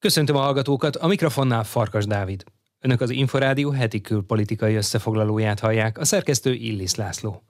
Köszöntöm a hallgatókat, a mikrofonnál Farkas Dávid. Önök az Inforádió heti külpolitikai összefoglalóját hallják, a szerkesztő Illis László.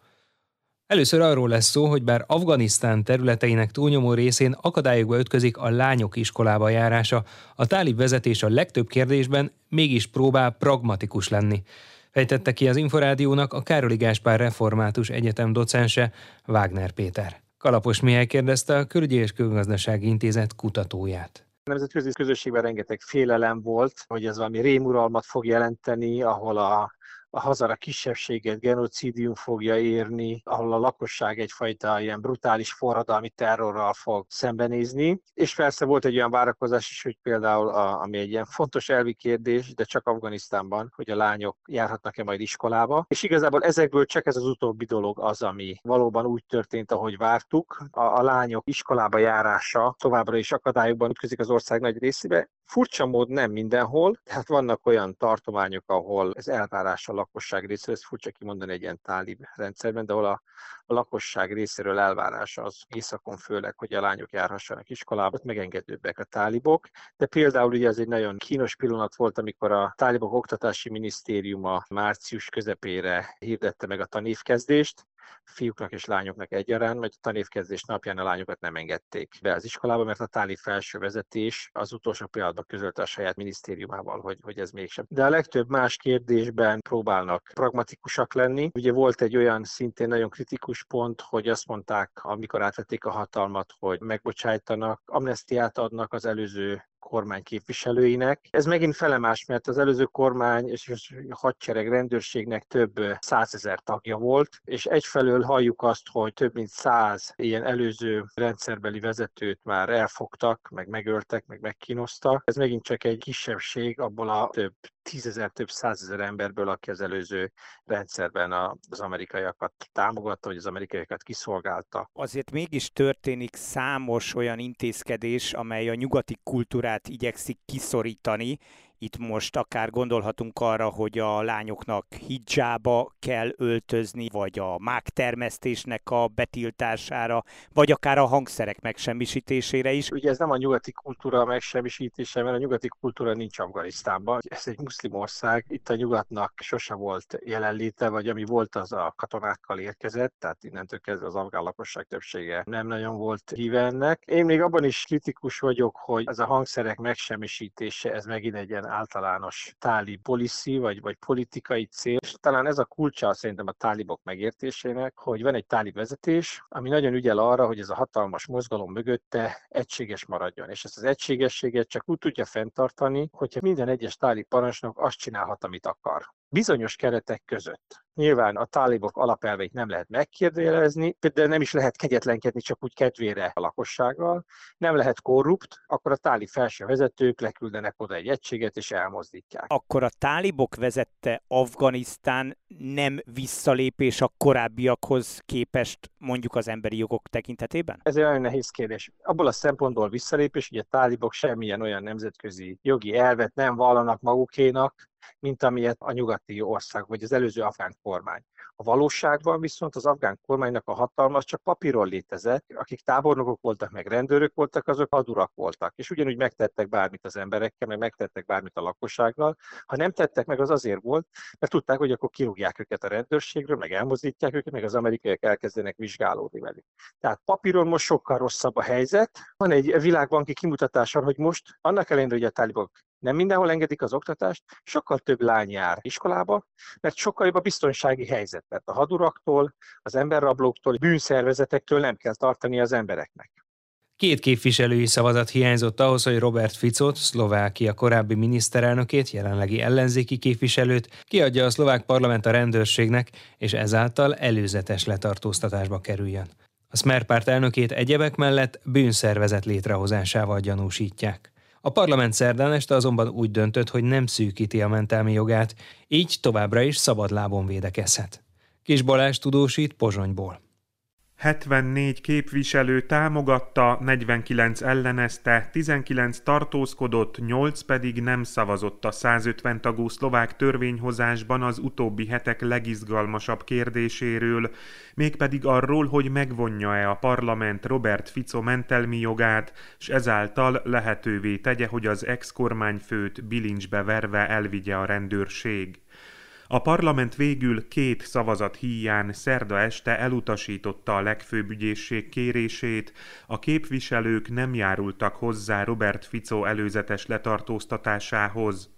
Először arról lesz szó, hogy bár Afganisztán területeinek túlnyomó részén akadályokba ütközik a lányok iskolába járása, a tálib vezetés a legtöbb kérdésben mégis próbál pragmatikus lenni. Fejtette ki az Inforádiónak a Károli Gáspár Református Egyetem docense Wagner Péter. Kalapos Mihály kérdezte a Külügyi és Külgazdasági Intézet kutatóját nemzetközi közösségben rengeteg félelem volt, hogy ez valami rémuralmat fog jelenteni, ahol a a hazara kisebbséget genocidium fogja érni, ahol a lakosság egyfajta ilyen brutális forradalmi terrorral fog szembenézni. És persze volt egy olyan várakozás is, hogy például, a, ami egy ilyen fontos elvi kérdés, de csak Afganisztánban, hogy a lányok járhatnak-e majd iskolába. És igazából ezekből csak ez az utóbbi dolog az, ami valóban úgy történt, ahogy vártuk. A, a lányok iskolába járása továbbra is akadályokban ütközik az ország nagy részébe. Furcsa mód nem mindenhol, tehát vannak olyan tartományok, ahol ez elvárás a lakosság részéről, ez furcsa kimondani egy ilyen tálib rendszerben, de ahol a, a lakosság részéről elvárása az északon főleg, hogy a lányok járhassanak iskolába, megengedőbbek a tálibok, de például ugye ez egy nagyon kínos pillanat volt, amikor a tálibok oktatási minisztériuma március közepére hirdette meg a tanévkezdést, fiúknak és lányoknak egyaránt, mert a tanévkezdés napján a lányokat nem engedték be az iskolába, mert a táli felső vezetés az utolsó pillanatban közölte a saját minisztériumával, hogy, hogy ez mégsem. De a legtöbb más kérdésben próbálnak pragmatikusak lenni. Ugye volt egy olyan szintén nagyon kritikus pont, hogy azt mondták, amikor átvették a hatalmat, hogy megbocsájtanak, amnestiát adnak az előző kormány képviselőinek. Ez megint felemás, mert az előző kormány és a hadsereg rendőrségnek több százezer tagja volt, és egyfelől halljuk azt, hogy több mint száz ilyen előző rendszerbeli vezetőt már elfogtak, meg megöltek, meg megkínoztak. Ez megint csak egy kisebbség abból a több tízezer, több százezer emberből, aki az előző rendszerben az amerikaiakat támogatta, vagy az amerikaiakat kiszolgálta. Azért mégis történik számos olyan intézkedés, amely a nyugati kultúrát igyekszik kiszorítani, itt most akár gondolhatunk arra, hogy a lányoknak hijjába kell öltözni, vagy a mágtermesztésnek a betiltására, vagy akár a hangszerek megsemmisítésére is. Ugye ez nem a nyugati kultúra megsemmisítése, mert a nyugati kultúra nincs Afganisztánban. Ez egy muszlim ország, itt a nyugatnak sose volt jelenléte, vagy ami volt, az a katonákkal érkezett, tehát innentől kezdve az afgán lakosság többsége nem nagyon volt híve ennek. Én még abban is kritikus vagyok, hogy ez a hangszerek megsemmisítése, ez megint egy ilyen általános táli policy, vagy, vagy politikai cél. És talán ez a kulcsa szerintem a tálibok megértésének, hogy van egy tálib vezetés, ami nagyon ügyel arra, hogy ez a hatalmas mozgalom mögötte egységes maradjon. És ezt az egységességet csak úgy tudja fenntartani, hogyha minden egyes tálib parancsnok azt csinálhat, amit akar bizonyos keretek között. Nyilván a tálibok alapelveit nem lehet megkérdőjelezni, de nem is lehet kegyetlenkedni csak úgy kedvére a lakossággal, nem lehet korrupt, akkor a táli felső vezetők leküldenek oda egy egységet és elmozdítják. Akkor a tálibok vezette Afganisztán nem visszalépés a korábbiakhoz képest mondjuk az emberi jogok tekintetében? Ez egy nagyon nehéz kérdés. Abból a szempontból visszalépés, hogy a tálibok semmilyen olyan nemzetközi jogi elvet nem vallanak magukénak, mint amilyet a nyugati ország, vagy az előző afgán kormány. A valóságban viszont az afgán kormánynak a hatalma csak papíron létezett, akik tábornokok voltak, meg rendőrök voltak, azok hadurak voltak, és ugyanúgy megtettek bármit az emberekkel, meg megtettek bármit a lakossággal. Ha nem tettek meg, az azért volt, mert tudták, hogy akkor kirúgják őket a rendőrségről, meg elmozdítják őket, meg az amerikaiak elkezdenek vizsgálódni velük. Tehát papíron most sokkal rosszabb a helyzet. Van egy világbanki kimutatás hogy most annak ellenére, hogy a tálibok nem mindenhol engedik az oktatást, sokkal több lány jár iskolába, mert sokkal jobb a biztonsági helyzet, mert a haduraktól, az emberrablóktól, bűnszervezetektől nem kell tartani az embereknek. Két képviselői szavazat hiányzott ahhoz, hogy Robert Ficot, Szlovákia korábbi miniszterelnökét, jelenlegi ellenzéki képviselőt kiadja a szlovák parlament a rendőrségnek, és ezáltal előzetes letartóztatásba kerüljön. A Smer elnökét egyebek mellett bűnszervezet létrehozásával gyanúsítják. A parlament szerdán este azonban úgy döntött, hogy nem szűkíti a mentelmi jogát, így továbbra is szabad lábon védekezhet. Kis Balázs tudósít Pozsonyból. 74 képviselő támogatta, 49 ellenezte, 19 tartózkodott, 8 pedig nem szavazott a 150 tagú szlovák törvényhozásban az utóbbi hetek legizgalmasabb kérdéséről, mégpedig arról, hogy megvonja-e a parlament Robert Fico mentelmi jogát, s ezáltal lehetővé tegye, hogy az ex-kormányfőt bilincsbe verve elvigye a rendőrség. A parlament végül két szavazat híján szerda este elutasította a legfőbb ügyészség kérését, a képviselők nem járultak hozzá Robert Fico előzetes letartóztatásához.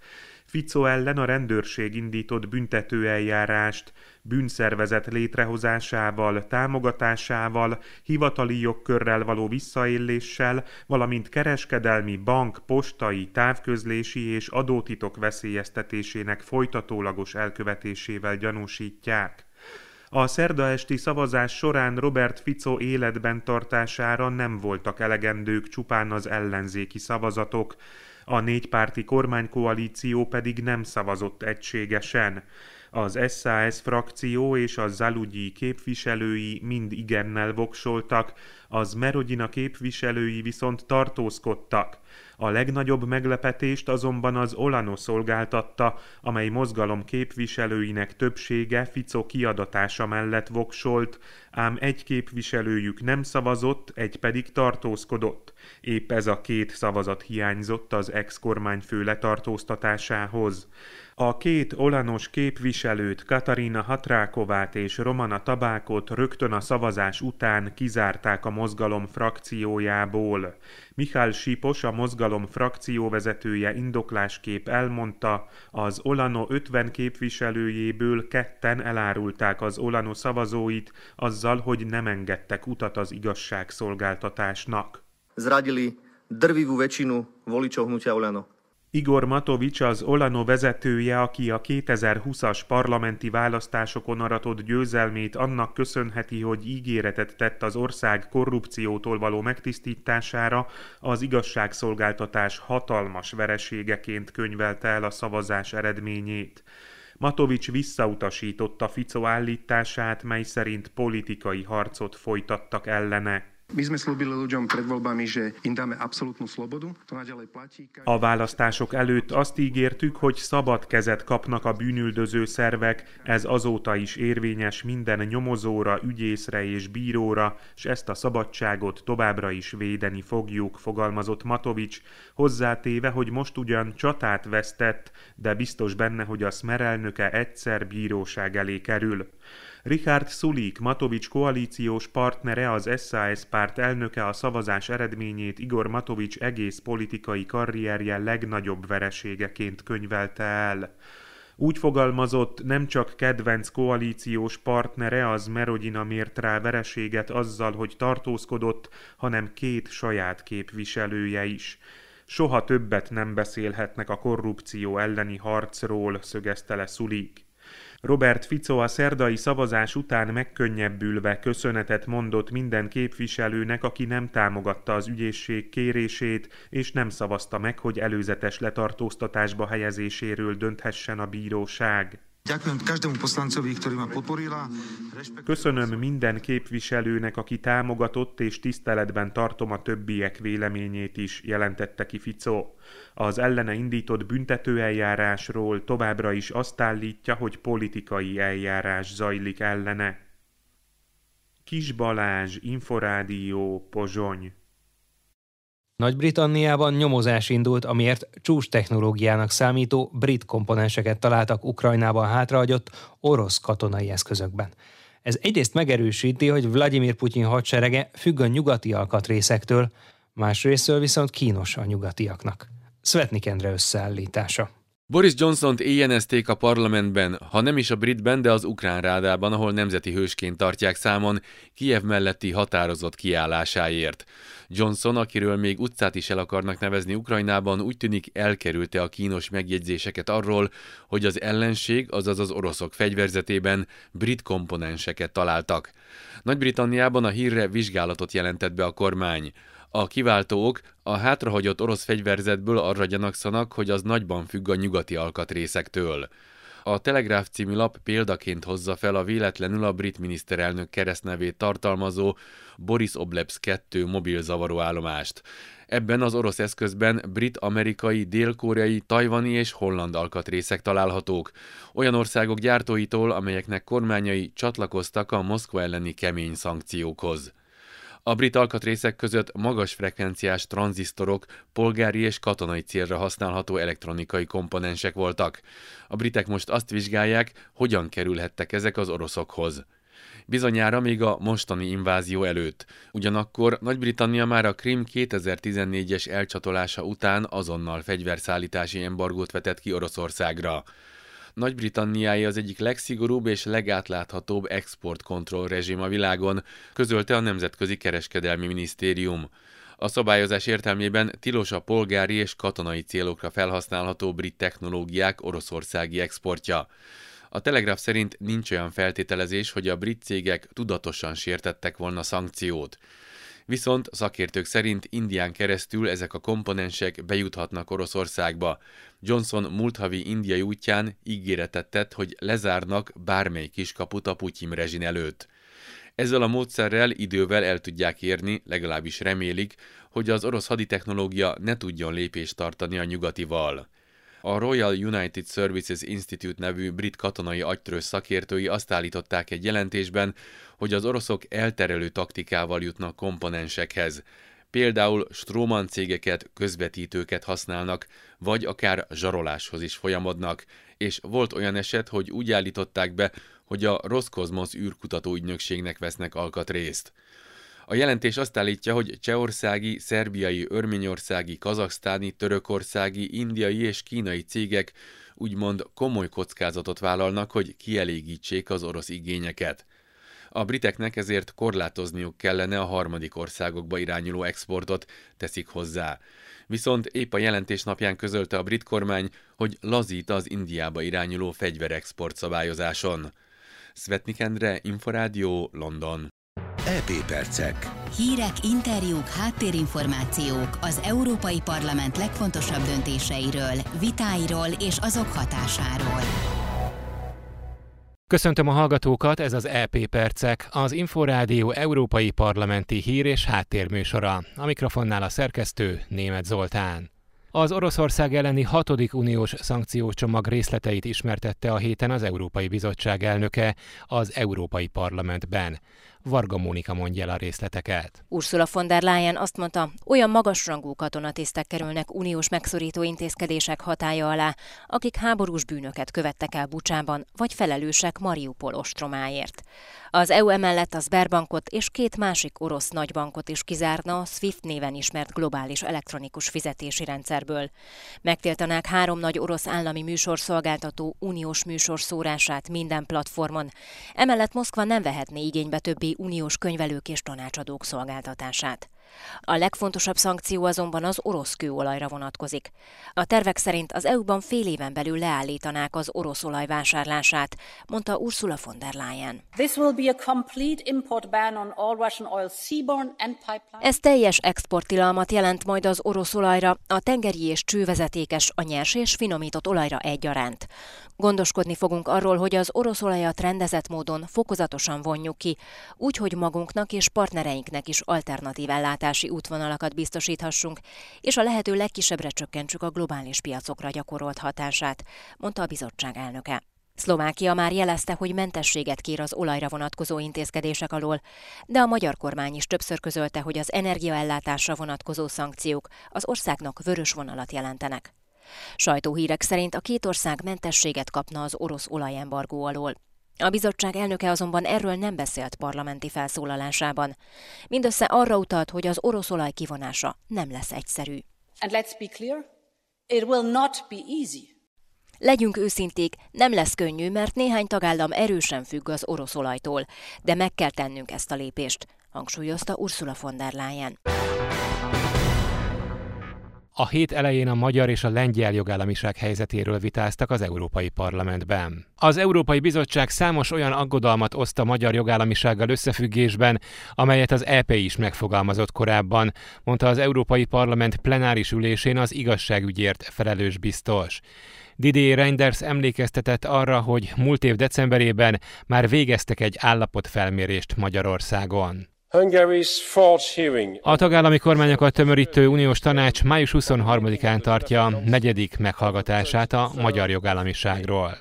Fico ellen a rendőrség indított büntetőeljárást, bűnszervezet létrehozásával, támogatásával, hivatali jogkörrel való visszaéléssel, valamint kereskedelmi, bank, postai, távközlési és adótitok veszélyeztetésének folytatólagos elkövetésével gyanúsítják. A szerda esti szavazás során Robert Fico életben tartására nem voltak elegendők csupán az ellenzéki szavazatok, a négypárti kormánykoalíció pedig nem szavazott egységesen. Az SAS frakció és a Zalugyi képviselői mind igennel voksoltak, az Merodina képviselői viszont tartózkodtak. A legnagyobb meglepetést azonban az Olano szolgáltatta, amely mozgalom képviselőinek többsége Fico kiadatása mellett voksolt, ám egy képviselőjük nem szavazott, egy pedig tartózkodott. Épp ez a két szavazat hiányzott az ex-kormányfő letartóztatásához. A két olanos képviselőt, Katarina Hatrákovát és Romana Tabákot rögtön a szavazás után kizárták a mozgalom frakciójából. Mihály Sipos, a mozgalom frakcióvezetője indoklásképp elmondta, az Olano 50 képviselőjéből ketten elárulták az Olano szavazóit azzal, hogy nem engedtek utat az igazságszolgáltatásnak. Zradili drvivú väčšinu voličov hnutia Olano. Igor Matovics az Olano vezetője, aki a 2020-as parlamenti választásokon aratott győzelmét annak köszönheti, hogy ígéretet tett az ország korrupciótól való megtisztítására, az igazságszolgáltatás hatalmas vereségeként könyvelte el a szavazás eredményét. Matovics visszautasította Fico állítását, mely szerint politikai harcot folytattak ellene. My sme slúbili ľuďom pred voľbami, že im dáme absolútnu slobodu. To naďalej platí. A választások előtt azt ígértük, hogy szabad kezet kapnak a bűnüldöző szervek, ez azóta is érvényes minden nyomozóra, ügyészre és bíróra, és ezt a szabadságot továbbra is védeni fogjuk, fogalmazott Matovics, hozzátéve, hogy most ugyan csatát vesztett, de biztos benne, hogy a smerelnöke egyszer bíróság elé kerül. Richard Sulik, Matovics koalíciós partnere, az SAS párt elnöke a szavazás eredményét Igor Matovics egész politikai karrierje legnagyobb vereségeként könyvelte el. Úgy fogalmazott, nem csak kedvenc koalíciós partnere az Merodina mért rá vereséget azzal, hogy tartózkodott, hanem két saját képviselője is. Soha többet nem beszélhetnek a korrupció elleni harcról, szögezte le Szulik. Robert Fico a szerdai szavazás után megkönnyebbülve köszönetet mondott minden képviselőnek, aki nem támogatta az ügyészség kérését, és nem szavazta meg, hogy előzetes letartóztatásba helyezéséről dönthessen a bíróság. Köszönöm minden képviselőnek, aki támogatott, és tiszteletben tartom a többiek véleményét is, jelentette ki Fico. Az ellene indított büntetőeljárásról továbbra is azt állítja, hogy politikai eljárás zajlik ellene. Kis Balázs, Inforádió, Pozsony nagy-Britanniában nyomozás indult, amiért csúcs technológiának számító brit komponenseket találtak Ukrajnában hátrahagyott orosz katonai eszközökben. Ez egyrészt megerősíti, hogy Vladimir Putyin hadserege függ a nyugati alkatrészektől, másrésztől viszont kínos a nyugatiaknak. Svetnik Endre összeállítása. Boris Johnson-t éjjenezték a parlamentben, ha nem is a britben, de az ukrán rádában, ahol nemzeti hősként tartják számon, Kiev melletti határozott kiállásáért. Johnson, akiről még utcát is el akarnak nevezni Ukrajnában, úgy tűnik elkerülte a kínos megjegyzéseket arról, hogy az ellenség, azaz az oroszok fegyverzetében brit komponenseket találtak. Nagy-Britanniában a hírre vizsgálatot jelentett be a kormány. A kiváltók a hátrahagyott orosz fegyverzetből arra gyanakszanak, hogy az nagyban függ a nyugati alkatrészektől. A Telegráf című lap példaként hozza fel a véletlenül a brit miniszterelnök keresztnevét tartalmazó Boris Oblebs 2 mobil zavaróállomást. Ebben az orosz eszközben brit, amerikai, dél-koreai, tajvani és holland alkatrészek találhatók. Olyan országok gyártóitól, amelyeknek kormányai csatlakoztak a Moszkva elleni kemény szankciókhoz. A brit alkatrészek között magas frekvenciás tranzisztorok, polgári és katonai célra használható elektronikai komponensek voltak. A britek most azt vizsgálják, hogyan kerülhettek ezek az oroszokhoz. Bizonyára még a mostani invázió előtt. Ugyanakkor Nagy-Britannia már a Krim 2014-es elcsatolása után azonnal fegyverszállítási embargót vetett ki Oroszországra. Nagy-Britanniája az egyik legszigorúbb és legátláthatóbb exportkontroll rezsim a világon, közölte a Nemzetközi Kereskedelmi Minisztérium. A szabályozás értelmében tilos a polgári és katonai célokra felhasználható brit technológiák oroszországi exportja. A Telegraf szerint nincs olyan feltételezés, hogy a brit cégek tudatosan sértettek volna szankciót. Viszont szakértők szerint Indián keresztül ezek a komponensek bejuthatnak Oroszországba. Johnson múlt havi indiai útján ígéretet tett, hogy lezárnak bármely kiskaput a Putyin rezsin előtt. Ezzel a módszerrel idővel el tudják érni, legalábbis remélik, hogy az orosz haditechnológia ne tudjon lépést tartani a nyugatival. A Royal United Services Institute nevű brit katonai agytrős szakértői azt állították egy jelentésben, hogy az oroszok elterelő taktikával jutnak komponensekhez. Például Stroman cégeket, közvetítőket használnak, vagy akár zsaroláshoz is folyamodnak, és volt olyan eset, hogy úgy állították be, hogy a Roszkozmosz űrkutató ügynökségnek vesznek alkatrészt. A jelentés azt állítja, hogy csehországi, szerbiai, örményországi, kazaksztáni, törökországi, indiai és kínai cégek úgymond komoly kockázatot vállalnak, hogy kielégítsék az orosz igényeket. A briteknek ezért korlátozniuk kellene a harmadik országokba irányuló exportot, teszik hozzá. Viszont épp a jelentés napján közölte a brit kormány, hogy lazít az Indiába irányuló fegyverexport szabályozáson. Svetnik Endre, Inforádió, London. EP percek. Hírek, interjúk, háttérinformációk az Európai Parlament legfontosabb döntéseiről, vitáiról és azok hatásáról. Köszöntöm a hallgatókat, ez az EP Percek, az Inforádió Európai Parlamenti Hír és Háttérműsora. A mikrofonnál a szerkesztő Német Zoltán. Az Oroszország elleni hatodik uniós szankciócsomag részleteit ismertette a héten az Európai Bizottság elnöke az Európai Parlamentben. Varga Mónika mondja el a részleteket. Ursula von der Leyen azt mondta, olyan magasrangú katonatisztek kerülnek uniós megszorító intézkedések hatája alá, akik háborús bűnöket követtek el Bucsában, vagy felelősek Mariupol ostromáért. Az EU emellett az Sberbankot és két másik orosz nagybankot is kizárna a SWIFT néven ismert globális elektronikus fizetési rendszerből. Megtiltanák három nagy orosz állami műsorszolgáltató uniós műsorszórását minden platformon. Emellett Moszkva nem vehetné igénybe többi uniós könyvelők és tanácsadók szolgáltatását. A legfontosabb szankció azonban az orosz kőolajra vonatkozik. A tervek szerint az EU-ban fél éven belül leállítanák az orosz olaj vásárlását, mondta Ursula von der Leyen. Ez teljes exporttilalmat jelent majd az orosz olajra, a tengeri és csővezetékes, a nyers és finomított olajra egyaránt. Gondoskodni fogunk arról, hogy az orosz olajat rendezett módon fokozatosan vonjuk ki, úgy, hogy magunknak és partnereinknek is alternatív ellátási útvonalakat biztosíthassunk, és a lehető legkisebbre csökkentsük a globális piacokra gyakorolt hatását, mondta a bizottság elnöke. Szlovákia már jelezte, hogy mentességet kér az olajra vonatkozó intézkedések alól, de a magyar kormány is többször közölte, hogy az energiaellátásra vonatkozó szankciók az országnak vörös vonalat jelentenek. Sajtóhírek szerint a két ország mentességet kapna az orosz olajembargó alól. A bizottság elnöke azonban erről nem beszélt parlamenti felszólalásában. Mindössze arra utalt, hogy az orosz olaj kivonása nem lesz egyszerű. And let's be clear, it will not be easy. Legyünk őszinték, nem lesz könnyű, mert néhány tagállam erősen függ az orosz olajtól, de meg kell tennünk ezt a lépést, hangsúlyozta Ursula von der Leyen. A hét elején a magyar és a lengyel jogállamiság helyzetéről vitáztak az Európai Parlamentben. Az Európai Bizottság számos olyan aggodalmat oszt a magyar jogállamisággal összefüggésben, amelyet az EP is megfogalmazott korábban, mondta az Európai Parlament plenáris ülésén az igazságügyért felelős biztos. Didier Reinders emlékeztetett arra, hogy múlt év decemberében már végeztek egy állapotfelmérést Magyarországon. A tagállami kormányokat tömörítő uniós tanács május 23-án tartja negyedik meghallgatását a magyar jogállamiságról.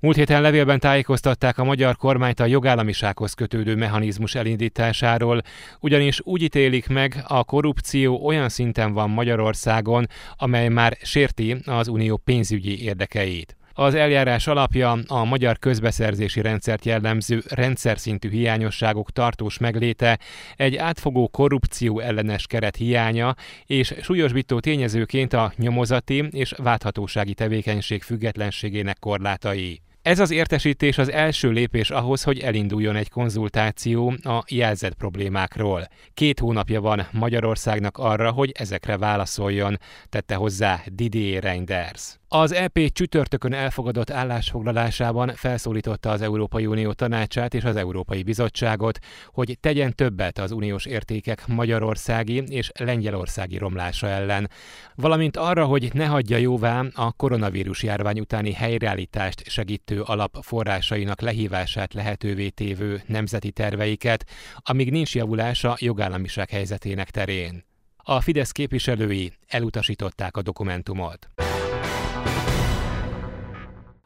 Múlt héten levélben tájékoztatták a magyar kormányt a jogállamisághoz kötődő mechanizmus elindításáról, ugyanis úgy ítélik meg, a korrupció olyan szinten van Magyarországon, amely már sérti az unió pénzügyi érdekeit. Az eljárás alapja a magyar közbeszerzési rendszert jellemző rendszer szintű hiányosságok tartós megléte, egy átfogó korrupció ellenes keret hiánya és súlyosbító tényezőként a nyomozati és válthatósági tevékenység függetlenségének korlátai. Ez az értesítés az első lépés ahhoz, hogy elinduljon egy konzultáció a jelzett problémákról. Két hónapja van Magyarországnak arra, hogy ezekre válaszoljon, tette hozzá Didier Reinders. Az EP csütörtökön elfogadott állásfoglalásában felszólította az Európai Unió tanácsát és az Európai Bizottságot, hogy tegyen többet az uniós értékek magyarországi és lengyelországi romlása ellen, valamint arra, hogy ne hagyja jóvá a koronavírus járvány utáni helyreállítást segítő alap forrásainak lehívását lehetővé tévő nemzeti terveiket, amíg nincs javulása jogállamiság helyzetének terén. A Fidesz képviselői elutasították a dokumentumot.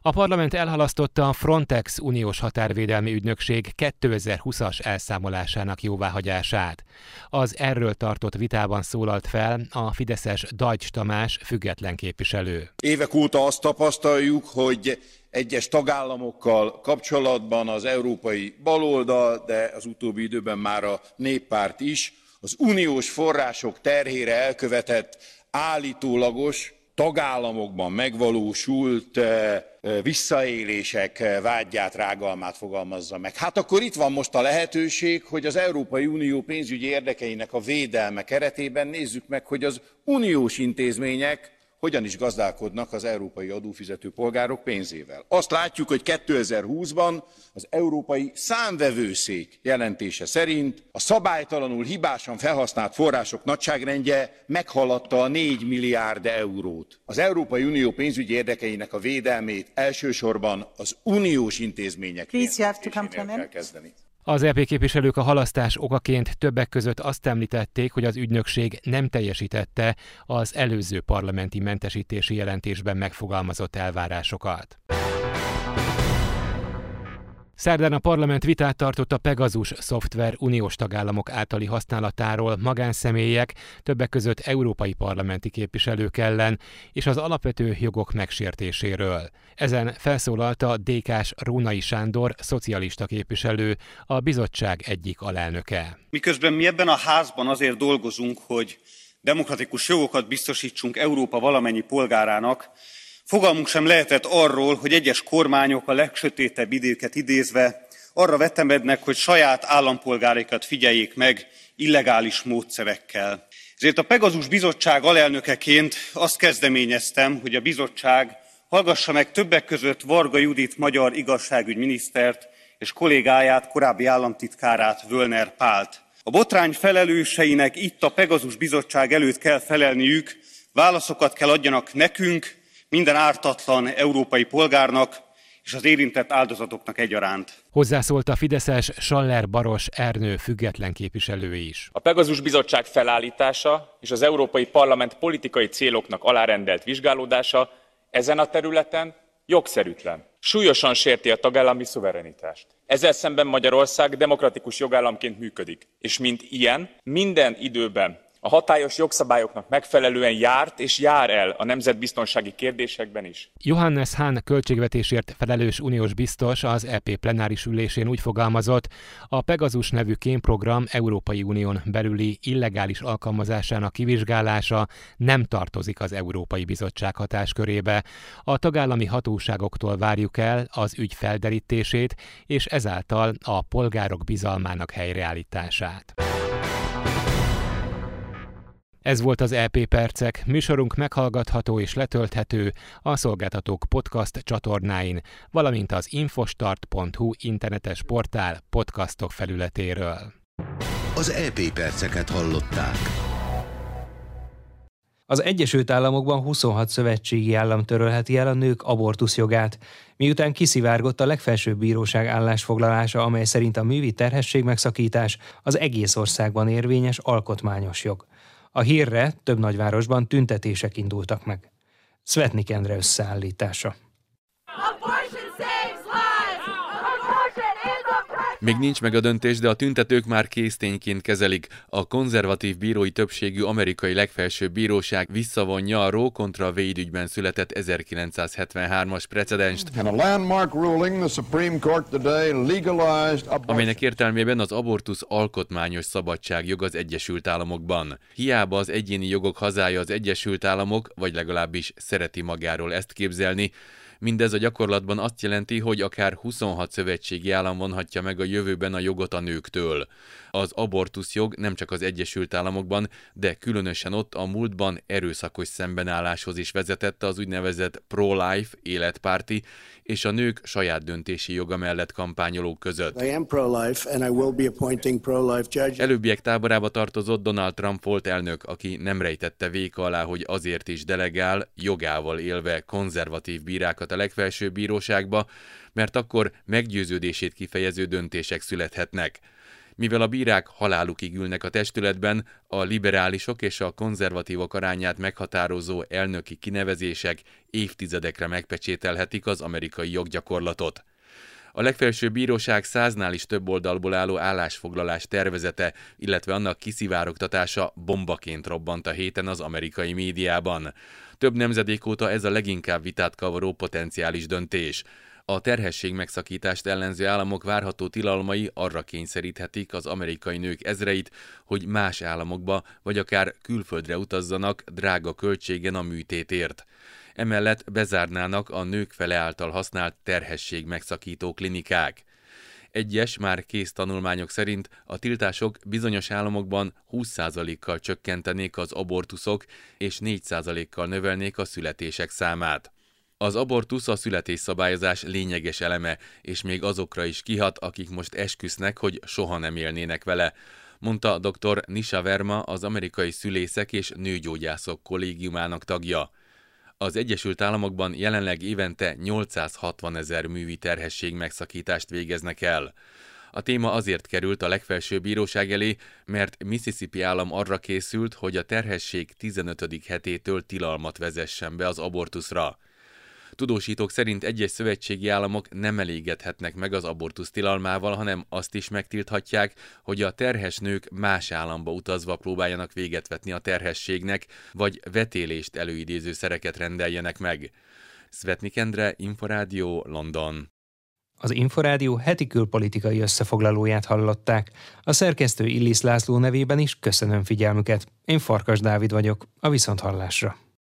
A parlament elhalasztotta a Frontex uniós határvédelmi ügynökség 2020-as elszámolásának jóváhagyását. Az erről tartott vitában szólalt fel a Fideszes Dajcs Tamás független képviselő. Évek óta azt tapasztaljuk, hogy egyes tagállamokkal kapcsolatban az európai baloldal, de az utóbbi időben már a néppárt is az uniós források terhére elkövetett állítólagos tagállamokban megvalósult eh, eh, visszaélések eh, vádját, rágalmát fogalmazza meg. Hát akkor itt van most a lehetőség, hogy az Európai Unió pénzügyi érdekeinek a védelme keretében nézzük meg, hogy az uniós intézmények hogyan is gazdálkodnak az európai adófizető polgárok pénzével. Azt látjuk, hogy 2020-ban az Európai Számvevőszék jelentése szerint a szabálytalanul hibásan felhasznált források nagyságrendje meghaladta a 4 milliárd eurót. Az Európai Unió pénzügyi érdekeinek a védelmét elsősorban az uniós intézmények kell kezdeni. Az EP képviselők a halasztás okaként többek között azt említették, hogy az ügynökség nem teljesítette az előző parlamenti mentesítési jelentésben megfogalmazott elvárásokat. Szerdán a parlament vitát tartott a Pegasus szoftver uniós tagállamok általi használatáról magánszemélyek, többek között európai parlamenti képviselők ellen, és az alapvető jogok megsértéséről. Ezen felszólalta DK-s Rónai Sándor, szocialista képviselő, a bizottság egyik alelnöke. Miközben mi ebben a házban azért dolgozunk, hogy demokratikus jogokat biztosítsunk Európa valamennyi polgárának, Fogalmunk sem lehetett arról, hogy egyes kormányok a legsötétebb időket idézve arra vetemednek, hogy saját állampolgáraikat figyeljék meg illegális módszerekkel. Ezért a Pegazus Bizottság alelnökeként azt kezdeményeztem, hogy a bizottság hallgassa meg többek között Varga Judit magyar igazságügyminisztert és kollégáját, korábbi államtitkárát, Völner Pált. A botrány felelőseinek itt a Pegazus Bizottság előtt kell felelniük, válaszokat kell adjanak nekünk, minden ártatlan európai polgárnak és az érintett áldozatoknak egyaránt. Hozzászólt a Fideszes Saller Baros Ernő független képviselő is. A Pegazus Bizottság felállítása és az Európai Parlament politikai céloknak alárendelt vizsgálódása ezen a területen jogszerűtlen. Súlyosan sérti a tagállami szuverenitást. Ezzel szemben Magyarország demokratikus jogállamként működik, és mint ilyen minden időben a hatályos jogszabályoknak megfelelően járt és jár el a nemzetbiztonsági kérdésekben is. Johannes Hahn költségvetésért felelős uniós biztos az EP plenáris ülésén úgy fogalmazott, a Pegasus nevű kémprogram Európai Unión belüli illegális alkalmazásának kivizsgálása nem tartozik az Európai Bizottság hatáskörébe. A tagállami hatóságoktól várjuk el az ügy felderítését, és ezáltal a polgárok bizalmának helyreállítását. Ez volt az EP Percek, műsorunk meghallgatható és letölthető a Szolgáltatók podcast csatornáin, valamint az infostart.hu internetes portál podcastok felületéről. Az EP Perceket hallották. Az Egyesült Államokban 26 szövetségi állam törölheti el a nők abortuszjogát, miután kiszivárgott a legfelsőbb bíróság állásfoglalása, amely szerint a művi terhesség megszakítás az egész országban érvényes alkotmányos jog. A hírre több nagyvárosban tüntetések indultak meg. Svetnik Endre összeállítása. Még nincs meg a döntés, de a tüntetők már késztényként kezelik. A konzervatív bírói többségű amerikai legfelsőbb bíróság visszavonja a Roe kontra Wade ügyben született 1973-as precedenst, amelynek értelmében az abortusz alkotmányos szabadságjog az Egyesült Államokban. Hiába az egyéni jogok hazája az Egyesült Államok, vagy legalábbis szereti magáról ezt képzelni, Mindez a gyakorlatban azt jelenti, hogy akár 26 szövetségi állam vonhatja meg a jövőben a jogot a nőktől. Az abortuszjog nem csak az Egyesült Államokban, de különösen ott a múltban erőszakos szembenálláshoz is vezetett az úgynevezett pro-life életpárti és a nők saját döntési joga mellett kampányolók között. Előbbiek táborába tartozott Donald Trump volt elnök, aki nem rejtette véka alá, hogy azért is delegál, jogával élve konzervatív bírákat a legfelsőbb bíróságba, mert akkor meggyőződését kifejező döntések születhetnek. Mivel a bírák halálukig ülnek a testületben, a liberálisok és a konzervatívok arányát meghatározó elnöki kinevezések évtizedekre megpecsételhetik az amerikai joggyakorlatot. A legfelsőbb bíróság száznál is több oldalból álló állásfoglalás tervezete, illetve annak kiszivárogtatása bombaként robbant a héten az amerikai médiában. Több nemzedék óta ez a leginkább vitát kavaró potenciális döntés. A terhesség megszakítást ellenző államok várható tilalmai arra kényszeríthetik az amerikai nők ezreit, hogy más államokba vagy akár külföldre utazzanak drága költségen a műtétért. Emellett bezárnának a nők fele által használt terhesség megszakító klinikák. Egyes, már kész tanulmányok szerint a tiltások bizonyos államokban 20%-kal csökkentenék az abortuszok és 4%-kal növelnék a születések számát. Az abortusz a születésszabályozás lényeges eleme, és még azokra is kihat, akik most esküsznek, hogy soha nem élnének vele, mondta dr. Nisha Verma, az amerikai szülészek és nőgyógyászok kollégiumának tagja. Az Egyesült Államokban jelenleg évente 860 ezer művi terhesség megszakítást végeznek el. A téma azért került a legfelsőbb bíróság elé, mert Mississippi állam arra készült, hogy a terhesség 15. hetétől tilalmat vezessen be az abortuszra. Tudósítók szerint egyes szövetségi államok nem elégedhetnek meg az abortusz tilalmával, hanem azt is megtilthatják, hogy a terhes nők más államba utazva próbáljanak véget vetni a terhességnek, vagy vetélést előidéző szereket rendeljenek meg. Svetnik Endre, Inforádió, London. Az Inforádió heti külpolitikai összefoglalóját hallották. A szerkesztő Illis László nevében is köszönöm figyelmüket. Én Farkas Dávid vagyok, a Viszonthallásra.